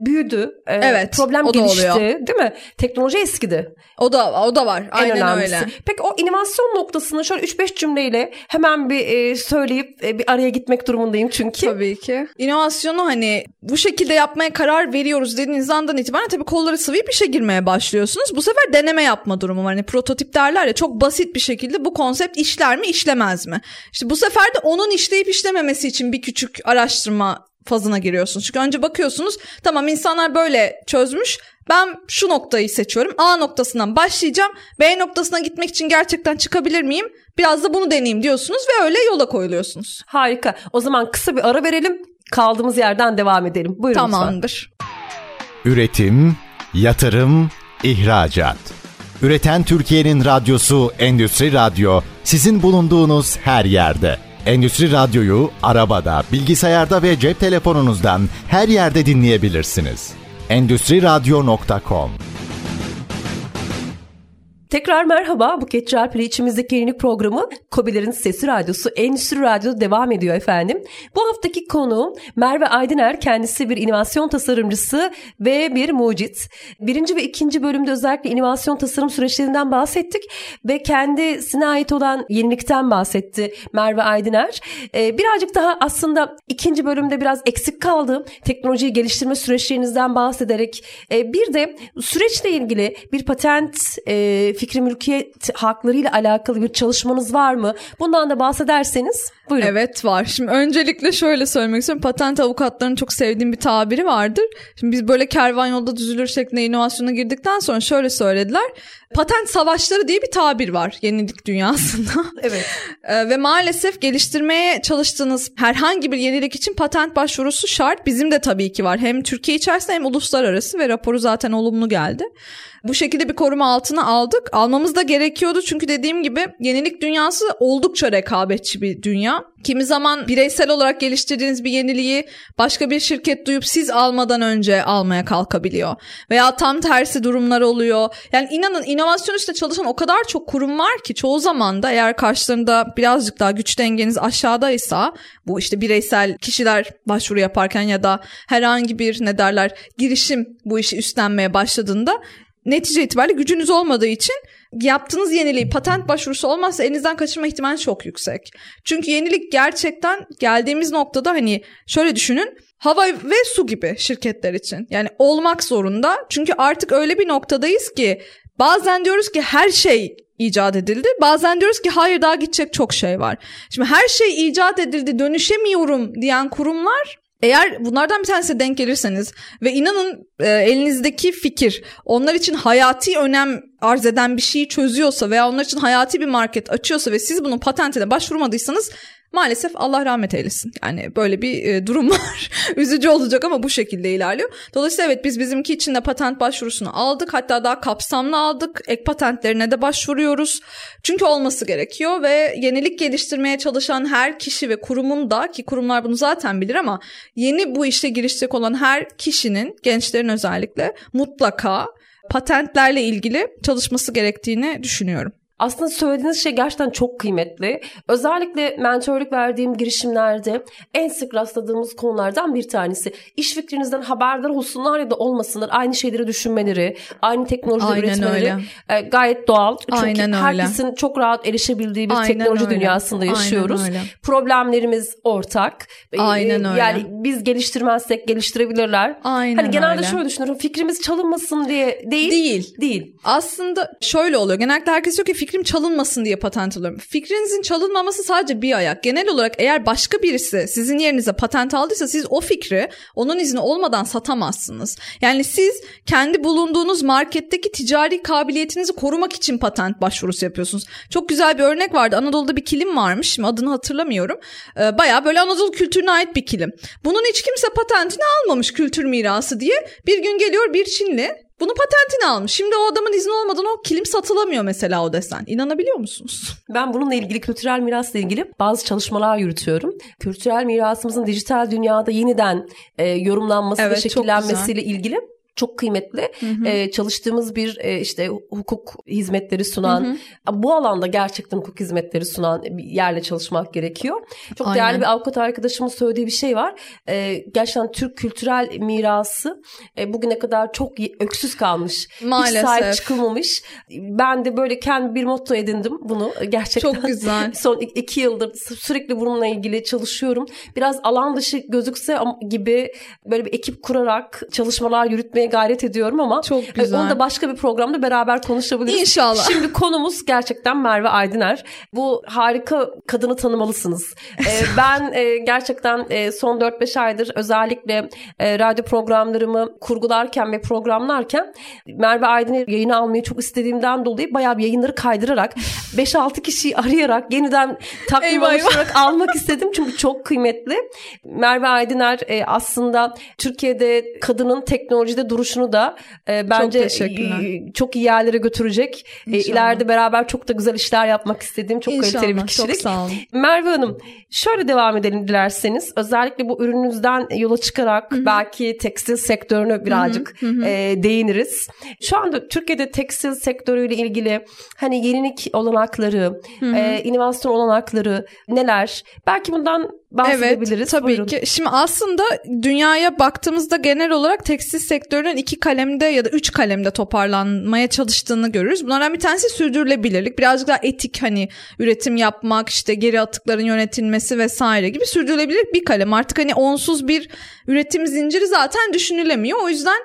büyüdü. Ee, Evet, Problem gelişti. oluyor. Değil mi? Teknoloji eskidi. O da o da var. En Aynen önemlisi. öyle. Peki o inovasyon noktasını şöyle 3-5 cümleyle hemen bir e, söyleyip e, bir araya gitmek durumundayım çünkü. Tabii ki. İnovasyonu hani bu şekilde yapmaya karar veriyoruz dediğiniz andan itibaren tabii kolları sıvayıp işe girmeye başlıyorsunuz. Bu sefer deneme yapma durumu var. Hani prototip derler ya çok basit bir şekilde bu konsept işler mi işlemez mi? İşte bu sefer de onun işleyip işlememesi için bir küçük araştırma fazına giriyorsunuz. Çünkü önce bakıyorsunuz tamam insanlar böyle çözmüş. Ben şu noktayı seçiyorum. A noktasından başlayacağım. B noktasına gitmek için gerçekten çıkabilir miyim? Biraz da bunu deneyeyim diyorsunuz ve öyle yola koyuluyorsunuz. Harika. O zaman kısa bir ara verelim. Kaldığımız yerden devam edelim. Buyurun lütfen. Tamamdır. Üretim, yatırım, ihracat. Üreten Türkiye'nin radyosu Endüstri Radyo sizin bulunduğunuz her yerde. Endüstri Radyo'yu arabada, bilgisayarda ve cep telefonunuzdan her yerde dinleyebilirsiniz. Endüstriradyo.com Tekrar merhaba. Buket Çarpı'lı içimizdeki yenilik programı Kobilerin Sesi Radyosu Endüstri Radyo'da devam ediyor efendim. Bu haftaki konu Merve Aydıner. Kendisi bir inovasyon tasarımcısı ve bir mucit. Birinci ve ikinci bölümde özellikle inovasyon tasarım süreçlerinden bahsettik ve kendisine ait olan yenilikten bahsetti Merve Aydıner. Ee, birazcık daha aslında ikinci bölümde biraz eksik kaldı. Teknolojiyi geliştirme süreçlerinizden bahsederek e, bir de süreçle ilgili bir patent e, fikri mülkiyet haklarıyla alakalı bir çalışmanız var mı? Bundan da bahsederseniz buyurun. Evet var. Şimdi öncelikle şöyle söylemek istiyorum. Patent avukatlarının çok sevdiğim bir tabiri vardır. Şimdi biz böyle kervan yolda düzülür şeklinde inovasyona girdikten sonra şöyle söylediler. Patent savaşları diye bir tabir var yenilik dünyasında. [laughs] Evet. Ee, Ve maalesef geliştirmeye çalıştığınız herhangi bir yenilik için patent başvurusu şart. Bizim de tabii ki var. Hem Türkiye içerisinde hem uluslararası ve raporu zaten olumlu geldi. Bu şekilde bir koruma altına aldık. Almamız da gerekiyordu çünkü dediğim gibi yenilik dünyası oldukça rekabetçi bir dünya. Kimi zaman bireysel olarak geliştirdiğiniz bir yeniliği başka bir şirket duyup siz almadan önce almaya kalkabiliyor. Veya tam tersi durumlar oluyor. Yani inanın inovasyon üstüne çalışan o kadar çok kurum var ki çoğu zaman da eğer karşılarında birazcık daha güç dengeniz aşağıdaysa bu işte bireysel kişiler başvuru yaparken ya da herhangi bir ne derler girişim bu işi üstlenmeye başladığında netice itibariyle gücünüz olmadığı için yaptığınız yeniliği patent başvurusu olmazsa elinizden kaçırma ihtimali çok yüksek. Çünkü yenilik gerçekten geldiğimiz noktada hani şöyle düşünün hava ve su gibi şirketler için. Yani olmak zorunda. Çünkü artık öyle bir noktadayız ki bazen diyoruz ki her şey icat edildi. Bazen diyoruz ki hayır daha gidecek çok şey var. Şimdi her şey icat edildi dönüşemiyorum diyen kurumlar eğer bunlardan bir tanesine denk gelirseniz ve inanın e, elinizdeki fikir onlar için hayati önem arz eden bir şeyi çözüyorsa veya onlar için hayati bir market açıyorsa ve siz bunun patentine başvurmadıysanız maalesef Allah rahmet eylesin. Yani böyle bir e, durum [laughs] var. Üzücü olacak ama bu şekilde ilerliyor. Dolayısıyla evet biz bizimki için de patent başvurusunu aldık. Hatta daha kapsamlı aldık. Ek patentlerine de başvuruyoruz. Çünkü olması gerekiyor ve yenilik geliştirmeye çalışan her kişi ve kurumun da ki kurumlar bunu zaten bilir ama yeni bu işe girişecek olan her kişinin gençlerin özellikle mutlaka patentlerle ilgili çalışması gerektiğini düşünüyorum. Aslında söylediğiniz şey gerçekten çok kıymetli. Özellikle mentörlük verdiğim girişimlerde en sık rastladığımız konulardan bir tanesi. İş fikrinizden haberdar olsunlar ya da olmasınlar. Aynı şeyleri düşünmeleri, aynı teknolojide Aynen üretmeleri öyle. e, gayet doğal. Çünkü Aynen öyle. herkesin çok rahat erişebildiği bir Aynen teknoloji öyle. dünyasında Aynen yaşıyoruz. öyle. Problemlerimiz ortak. E, Aynen e, öyle. Yani biz geliştirmezsek geliştirebilirler. Aynen hani genelde öyle. şöyle düşünüyorum. Fikrimiz çalınmasın diye değil. Değil. Değil. Aslında şöyle oluyor. Genellikle herkes diyor ki fikrim çalınmasın diye patent alıyorum. Fikrinizin çalınmaması sadece bir ayak. Genel olarak eğer başka birisi sizin yerinize patent aldıysa siz o fikri onun izni olmadan satamazsınız. Yani siz kendi bulunduğunuz marketteki ticari kabiliyetinizi korumak için patent başvurusu yapıyorsunuz. Çok güzel bir örnek vardı. Anadolu'da bir kilim varmış. Şimdi adını hatırlamıyorum. Ee, Bayağı böyle Anadolu kültürüne ait bir kilim. Bunun hiç kimse patentini almamış kültür mirası diye. Bir gün geliyor bir Çinli bunu patentini almış. Şimdi o adamın izni olmadan o kilim satılamıyor mesela o desen. İnanabiliyor musunuz? [laughs] Ben bununla ilgili kültürel mirasla ilgili bazı çalışmalar yürütüyorum. Kültürel mirasımızın dijital dünyada yeniden e, yorumlanması Evet, ve şekillenmesiyle ilgili çok kıymetli e, çalıştığımız bir e, işte hukuk hizmetleri sunan bu alanda gerçekten hukuk hizmetleri sunan bir yerle çalışmak gerekiyor. Çok Aynen. değerli bir avukat arkadaşımın söylediği bir şey var. E, gerçekten Türk kültürel mirası e, bugüne kadar çok öksüz kalmış. Hiç Maalesef. sahip çıkılmamış. Ben de böyle kendi bir motto edindim bunu gerçekten. Çok güzel. [laughs] Son iki yıldır sürekli bununla ilgili çalışıyorum. Biraz alan dışı gözükse gibi böyle bir ekip kurarak çalışmalar yürütmeye gayret ediyorum ama Çok e, güzel. onu da başka bir programda beraber konuşabiliriz. İnşallah. Şimdi konumuz gerçekten Merve Aydıner. Bu harika kadını tanımalısınız. E, [laughs] ben e, gerçekten son 4-5 aydır özellikle radyo programlarımı kurgularken ve programlarken Merve Aydıner yayını almayı çok istediğimden dolayı bayağı bir yayınları kaydırarak [laughs] 5-6 kişiyi arayarak yeniden takvim oluşturarak almak istedim. Çünkü çok kıymetli. Merve Aydıner aslında Türkiye'de kadının teknolojide duruşunu da e, bence çok, çok iyi yerlere götürecek. E, ileride beraber çok da güzel işler yapmak istediğim çok İnşallah, kaliteli bir kişilik. Çok sağ olun. Merve Hanım şöyle devam edelim dilerseniz. Özellikle bu ürününüzden yola çıkarak Hı-hı. belki tekstil sektörünü birazcık E, değiniriz. Şu anda Türkiye'de tekstil sektörüyle ilgili hani yenilik olanakları, e, inovasyon olanakları neler? Belki bundan bahsedebiliriz. Evet tabii Buyurun. ki. Şimdi aslında dünyaya baktığımızda genel olarak tekstil sektörünün iki kalemde ya da üç kalemde toparlanmaya çalıştığını görürüz. Bunlardan bir tanesi sürdürülebilirlik. Birazcık daha etik hani üretim yapmak, işte geri atıkların yönetilmesi vesaire gibi sürdürülebilir bir kalem. Artık hani onsuz bir üretim zinciri zaten düşünülemiyor. O yüzden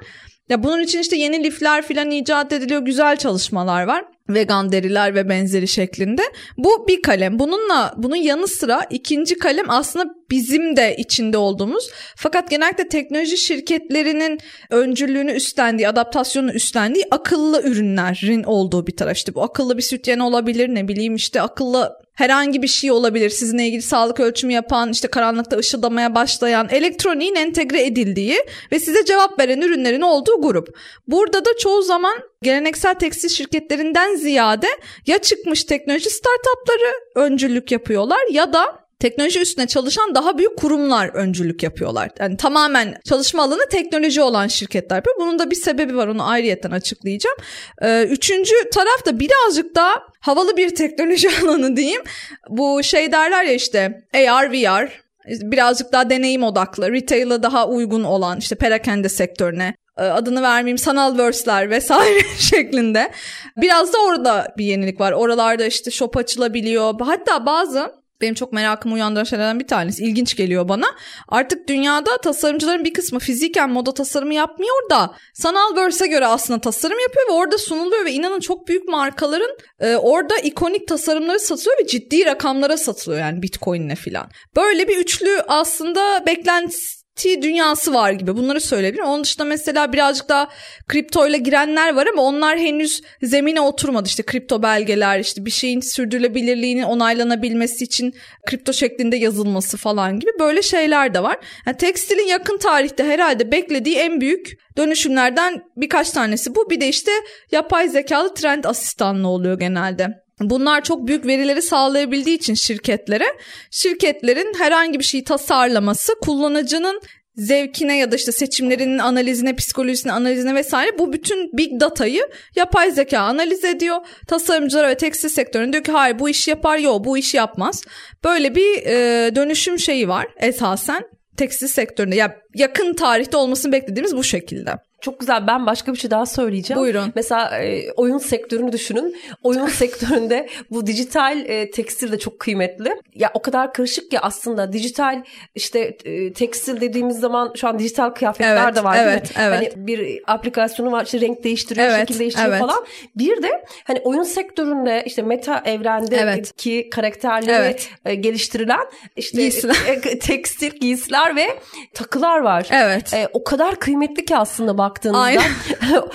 ya bunun için işte yeni lifler filan icat ediliyor. Güzel çalışmalar var vegan deriler ve benzeri şeklinde. Bu bir kalem. Bununla bunun yanı sıra ikinci kalem aslında bizim de içinde olduğumuz fakat genellikle teknoloji şirketlerinin öncülüğünü üstlendiği, adaptasyonu üstlendiği akıllı ürünlerin olduğu bir taraf. İşte bu akıllı bir sütyen olabilir ne bileyim işte akıllı herhangi bir şey olabilir. Sizinle ilgili sağlık ölçümü yapan, işte karanlıkta ışıldamaya başlayan, elektroniğin entegre edildiği ve size cevap veren ürünlerin olduğu grup. Burada da çoğu zaman geleneksel tekstil şirketlerinden ziyade ya çıkmış teknoloji startupları öncülük yapıyorlar ya da teknoloji üstüne çalışan daha büyük kurumlar öncülük yapıyorlar. Yani tamamen çalışma alanı teknoloji olan şirketler yapıyor. Bunun da bir sebebi var onu ayrıyetten açıklayacağım. Ee, üçüncü taraf da birazcık daha havalı bir teknoloji [laughs] alanı diyeyim. Bu şey derler ya işte AR, VR birazcık daha deneyim odaklı, retail'a daha uygun olan işte perakende sektörüne e, adını vermeyeyim sanal verse'ler vesaire [laughs] şeklinde. Biraz da orada bir yenilik var. Oralarda işte shop açılabiliyor. Hatta bazı benim çok merakımı uyandıran şeylerden bir tanesi. İlginç geliyor bana. Artık dünyada tasarımcıların bir kısmı fiziken moda tasarımı yapmıyor da sanal verse'e göre aslında tasarım yapıyor ve orada sunuluyor ve inanın çok büyük markaların e, orada ikonik tasarımları satılıyor ve ciddi rakamlara satılıyor yani Bitcoin'le filan. Böyle bir üçlü aslında beklentisi Dünyası var gibi bunları söyleyebilirim. Onun dışında mesela birazcık daha kriptoyla girenler var ama onlar henüz zemine oturmadı. İşte kripto belgeler işte bir şeyin sürdürülebilirliğinin onaylanabilmesi için kripto şeklinde yazılması falan gibi böyle şeyler de var. Yani tekstilin yakın tarihte herhalde beklediği en büyük dönüşümlerden birkaç tanesi bu. Bir de işte yapay zekalı trend asistanlı oluyor genelde. Bunlar çok büyük verileri sağlayabildiği için şirketlere, şirketlerin herhangi bir şeyi tasarlaması kullanıcının zevkine ya da işte seçimlerinin analizine, psikolojisine analizine vesaire bu bütün big datayı yapay zeka analiz ediyor. Tasarımcılar ve tekstil sektöründe diyor ki hayır bu iş yapar, yok bu iş yapmaz. Böyle bir e, dönüşüm şeyi var esasen tekstil sektöründe. Ya yakın tarihte olmasını beklediğimiz bu şekilde. Çok güzel. Ben başka bir şey daha söyleyeceğim. Buyurun. Mesela e, oyun sektörünü düşünün. Oyun [laughs] sektöründe bu dijital e, tekstil de çok kıymetli. Ya o kadar karışık ki aslında dijital işte e, tekstil dediğimiz zaman şu an dijital kıyafetler evet, de var evet, değil mi? Evet. Hani bir aplikasyonu var işte renk değiştiriyor, evet, şekil değiştiriyor evet. falan. Bir de hani oyun sektöründe işte meta evrende evet. ki karakterleri evet. E, geliştirilen işte giysiler. [laughs] E, tekstil giysiler ve takılar var. Evet. E, o kadar kıymetli ki aslında bak baktığınızda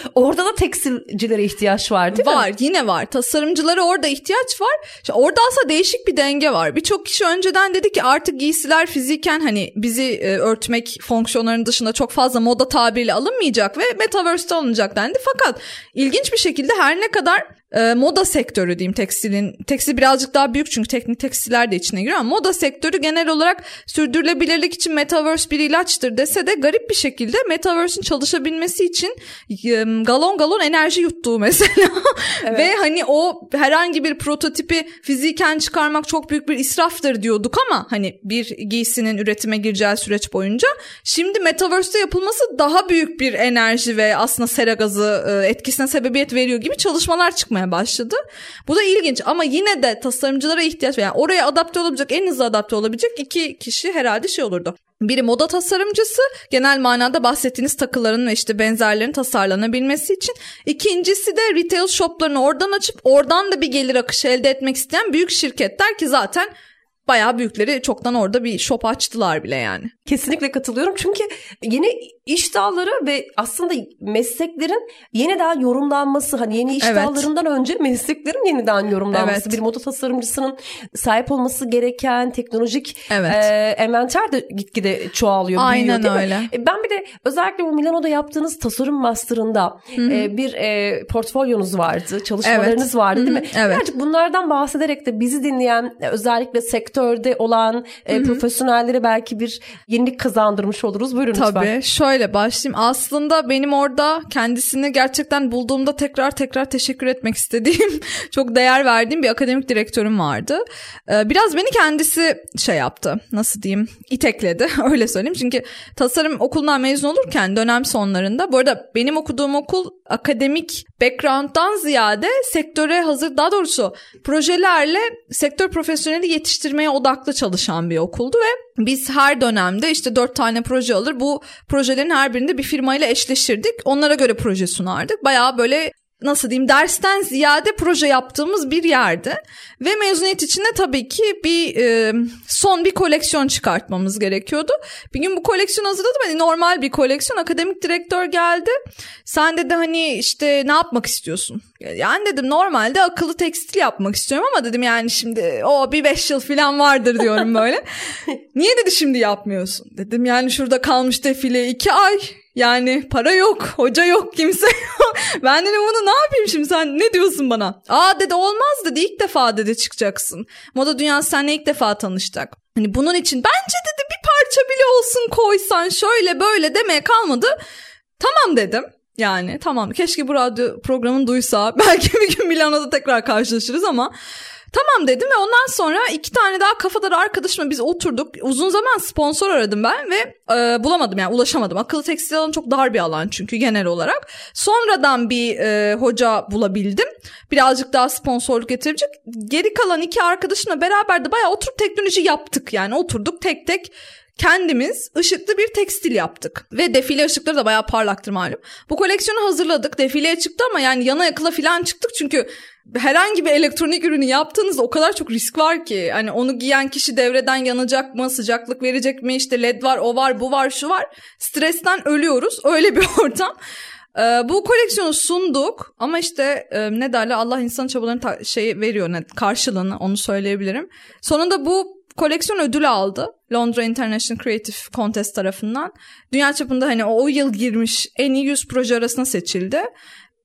[laughs] orada da tekstilcilere ihtiyaç var değil var, mi? Var yine var. Tasarımcılara orada ihtiyaç var. İşte orada aslında değişik bir denge var. Birçok kişi önceden dedi ki artık giysiler fiziken hani bizi e, örtmek fonksiyonlarının dışında çok fazla moda tabiriyle alınmayacak ve metaverse'te alınacak dendi. Fakat ilginç bir şekilde her ne kadar e, moda sektörü diyeyim tekstilin. Tekstil birazcık daha büyük çünkü teknik tekstiller de içine giriyor ama moda sektörü genel olarak sürdürülebilirlik için metaverse bir ilaçtır dese de garip bir şekilde metaverse'in çalışabilmesi için e, galon galon enerji yuttuğu [laughs] mesela. Evet. Ve hani o herhangi bir prototipi fiziken çıkarmak çok büyük bir israftır diyorduk ama hani bir giysinin üretime gireceği süreç boyunca şimdi metaverse'te yapılması daha büyük bir enerji ve aslında sera gazı e, etkisine sebebiyet veriyor gibi çalışmalar çıkmaya çıkmaya başladı. Bu da ilginç ama yine de tasarımcılara ihtiyaç var. Yani oraya adapte olabilecek, en hızlı adapte olabilecek iki kişi herhalde şey olurdu. Biri moda tasarımcısı genel manada bahsettiğiniz takıların ve işte benzerlerin tasarlanabilmesi için. İkincisi de retail shoplarını oradan açıp oradan da bir gelir akışı elde etmek isteyen büyük şirketler ki zaten bayağı büyükleri çoktan orada bir shop açtılar bile yani. Kesinlikle katılıyorum çünkü yeni iş dalları ve aslında mesleklerin yeniden yorumlanması hani yeni iş Evet. dallarından önce mesleklerin yeniden yorumlanması Evet. bir moda tasarımcısının sahip olması gereken teknolojik Evet. e, envanter de gitgide çoğalıyor Aynen büyüyor değil mi? öyle. E, Ben bir de özellikle bu Milano'da yaptığınız tasarım master'ında e, bir e, portfolyonuz vardı, çalışmalarınız Evet. vardı değil mi? evet. Birazcık bunlardan bahsederek de bizi dinleyen özellikle sektörde olan e, profesyonellere belki bir yenilik kazandırmış oluruz. Buyurun lütfen. Tabii şöyle başlayayım. Aslında benim orada kendisini gerçekten bulduğumda tekrar tekrar teşekkür etmek istediğim, [laughs] çok değer verdiğim bir akademik direktörüm vardı. Ee, Biraz beni kendisi şey yaptı, nasıl diyeyim, itekledi [laughs] öyle söyleyeyim. Çünkü tasarım okulundan mezun olurken dönem sonlarında, bu arada benim okuduğum okul akademik background'dan ziyade sektöre hazır, daha doğrusu projelerle sektör profesyoneli yetiştirmeye odaklı çalışan bir okuldu ve biz her dönemde işte dört tane proje alır. Bu projelerin her birinde bir firmayla eşleşirdik. Onlara göre proje sunardık. Bayağı böyle nasıl diyeyim dersten ziyade proje yaptığımız bir yerdi. Ve mezuniyet içinde tabii ki bir e, son bir koleksiyon çıkartmamız gerekiyordu. Bir gün bu koleksiyon hazırladım. Hani normal bir koleksiyon. Akademik direktör geldi. Sen dedi hani işte ne yapmak istiyorsun? Yani dedim normalde akıllı tekstil yapmak istiyorum ama dedim yani şimdi o bir beş yıl falan vardır diyorum böyle. [laughs] Niye dedi şimdi yapmıyorsun? Dedim yani şurada kalmış defile iki ay. Yani para yok, hoca yok, kimse [laughs] yok. Ben dedim bunu ne yapayım şimdi sen ne diyorsun bana? Aa dedi olmaz dedi ilk defa dedi çıkacaksın. Moda dünyası seninle ilk defa tanışacak. Hani bunun için bence dedi bir parça bile olsun koysan şöyle böyle demeye kalmadı. Tamam dedim. Yani tamam keşke bu radyo programını duysa [laughs] belki bir gün Milano'da tekrar karşılaşırız ama Tamam dedim ve ondan sonra iki tane daha kafadar arkadaşımla biz oturduk. Uzun zaman sponsor aradım ben ve e, bulamadım yani ulaşamadım. Akıllı tekstil alanı çok dar bir alan çünkü genel olarak. Sonradan bir e, hoca bulabildim. Birazcık daha sponsorluk getirecek. Geri kalan iki arkadaşımla beraber de bayağı oturup teknoloji yaptık yani oturduk tek tek kendimiz ışıklı bir tekstil yaptık. Ve defile ışıkları da bayağı parlaktır malum. Bu koleksiyonu hazırladık. Defileye çıktı ama yani yana yakıla falan çıktık çünkü herhangi bir elektronik ürünü yaptığınızda o kadar çok risk var ki. Hani onu giyen kişi devreden yanacak mı, sıcaklık verecek mi, işte led var, o var, bu var, şu var. Stresten ölüyoruz. Öyle bir [laughs] ortam. Ee, bu koleksiyonu sunduk ama işte e, ne derler Allah insan çabalarını ta- şey veriyor ne karşılığını onu söyleyebilirim. Sonunda bu koleksiyon ödül aldı. Londra International Creative Contest tarafından. Dünya çapında hani o, yıl girmiş en iyi 100 proje arasına seçildi.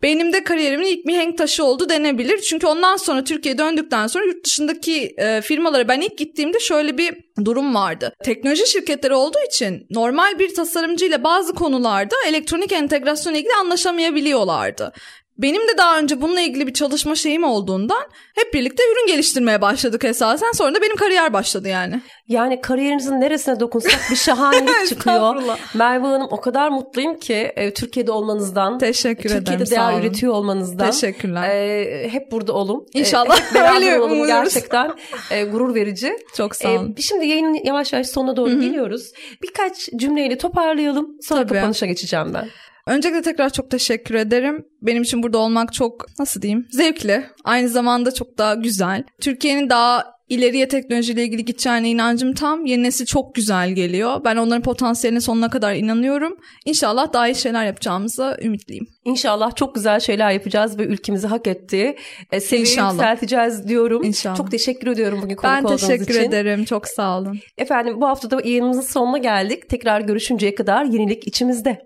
Benim de kariyerimin ilk mihenk taşı oldu denebilir. Çünkü ondan sonra Türkiye'ye döndükten sonra yurt dışındaki e, firmalara ben ilk gittiğimde şöyle bir durum vardı. Teknoloji şirketleri olduğu için normal bir tasarımcı ile bazı konularda elektronik entegrasyon ilgili anlaşamayabiliyorlardı. Benim de daha önce bununla ilgili bir çalışma şeyim olduğundan hep birlikte ürün geliştirmeye başladık esasen. Sonra da benim kariyer başladı yani. Yani kariyerinizin neresine dokunsak bir şahanelik [laughs] çıkıyor. Merve Hanım o kadar mutluyum ki e, Türkiye'de olmanızdan. Teşekkür ederim, Türkiye'de sağ değer olun. üretiyor olmanızdan. Teşekkürler. E, hep burada olun. E, İnşallah. hep beraber umuyoruz. gerçekten. e, gurur verici. Çok sağ olun. E, şimdi yayının yavaş yavaş sonuna doğru geliyoruz. Birkaç cümleyle toparlayalım. Sonra Tabii. kapanışa geçeceğim ben. Öncelikle tekrar çok teşekkür ederim. Benim için burada olmak çok nasıl diyeyim zevkli. Aynı zamanda çok daha güzel. Türkiye'nin daha ileriye teknolojiyle ilgili gideceğine inancım tam. Yeni nesil çok güzel geliyor. Ben onların potansiyeline sonuna kadar inanıyorum. İnşallah daha iyi şeyler yapacağımıza ümitliyim. İnşallah çok güzel şeyler yapacağız ve ülkemizi hak ettiği e, seviyeyi yükselteceğiz diyorum. İnşallah. Çok teşekkür ediyorum bugün konuk Ben olduğunuz teşekkür için. ederim. Çok sağ olun. Efendim bu hafta da yayınımızın sonuna geldik. Tekrar görüşünceye kadar yenilik içimizde.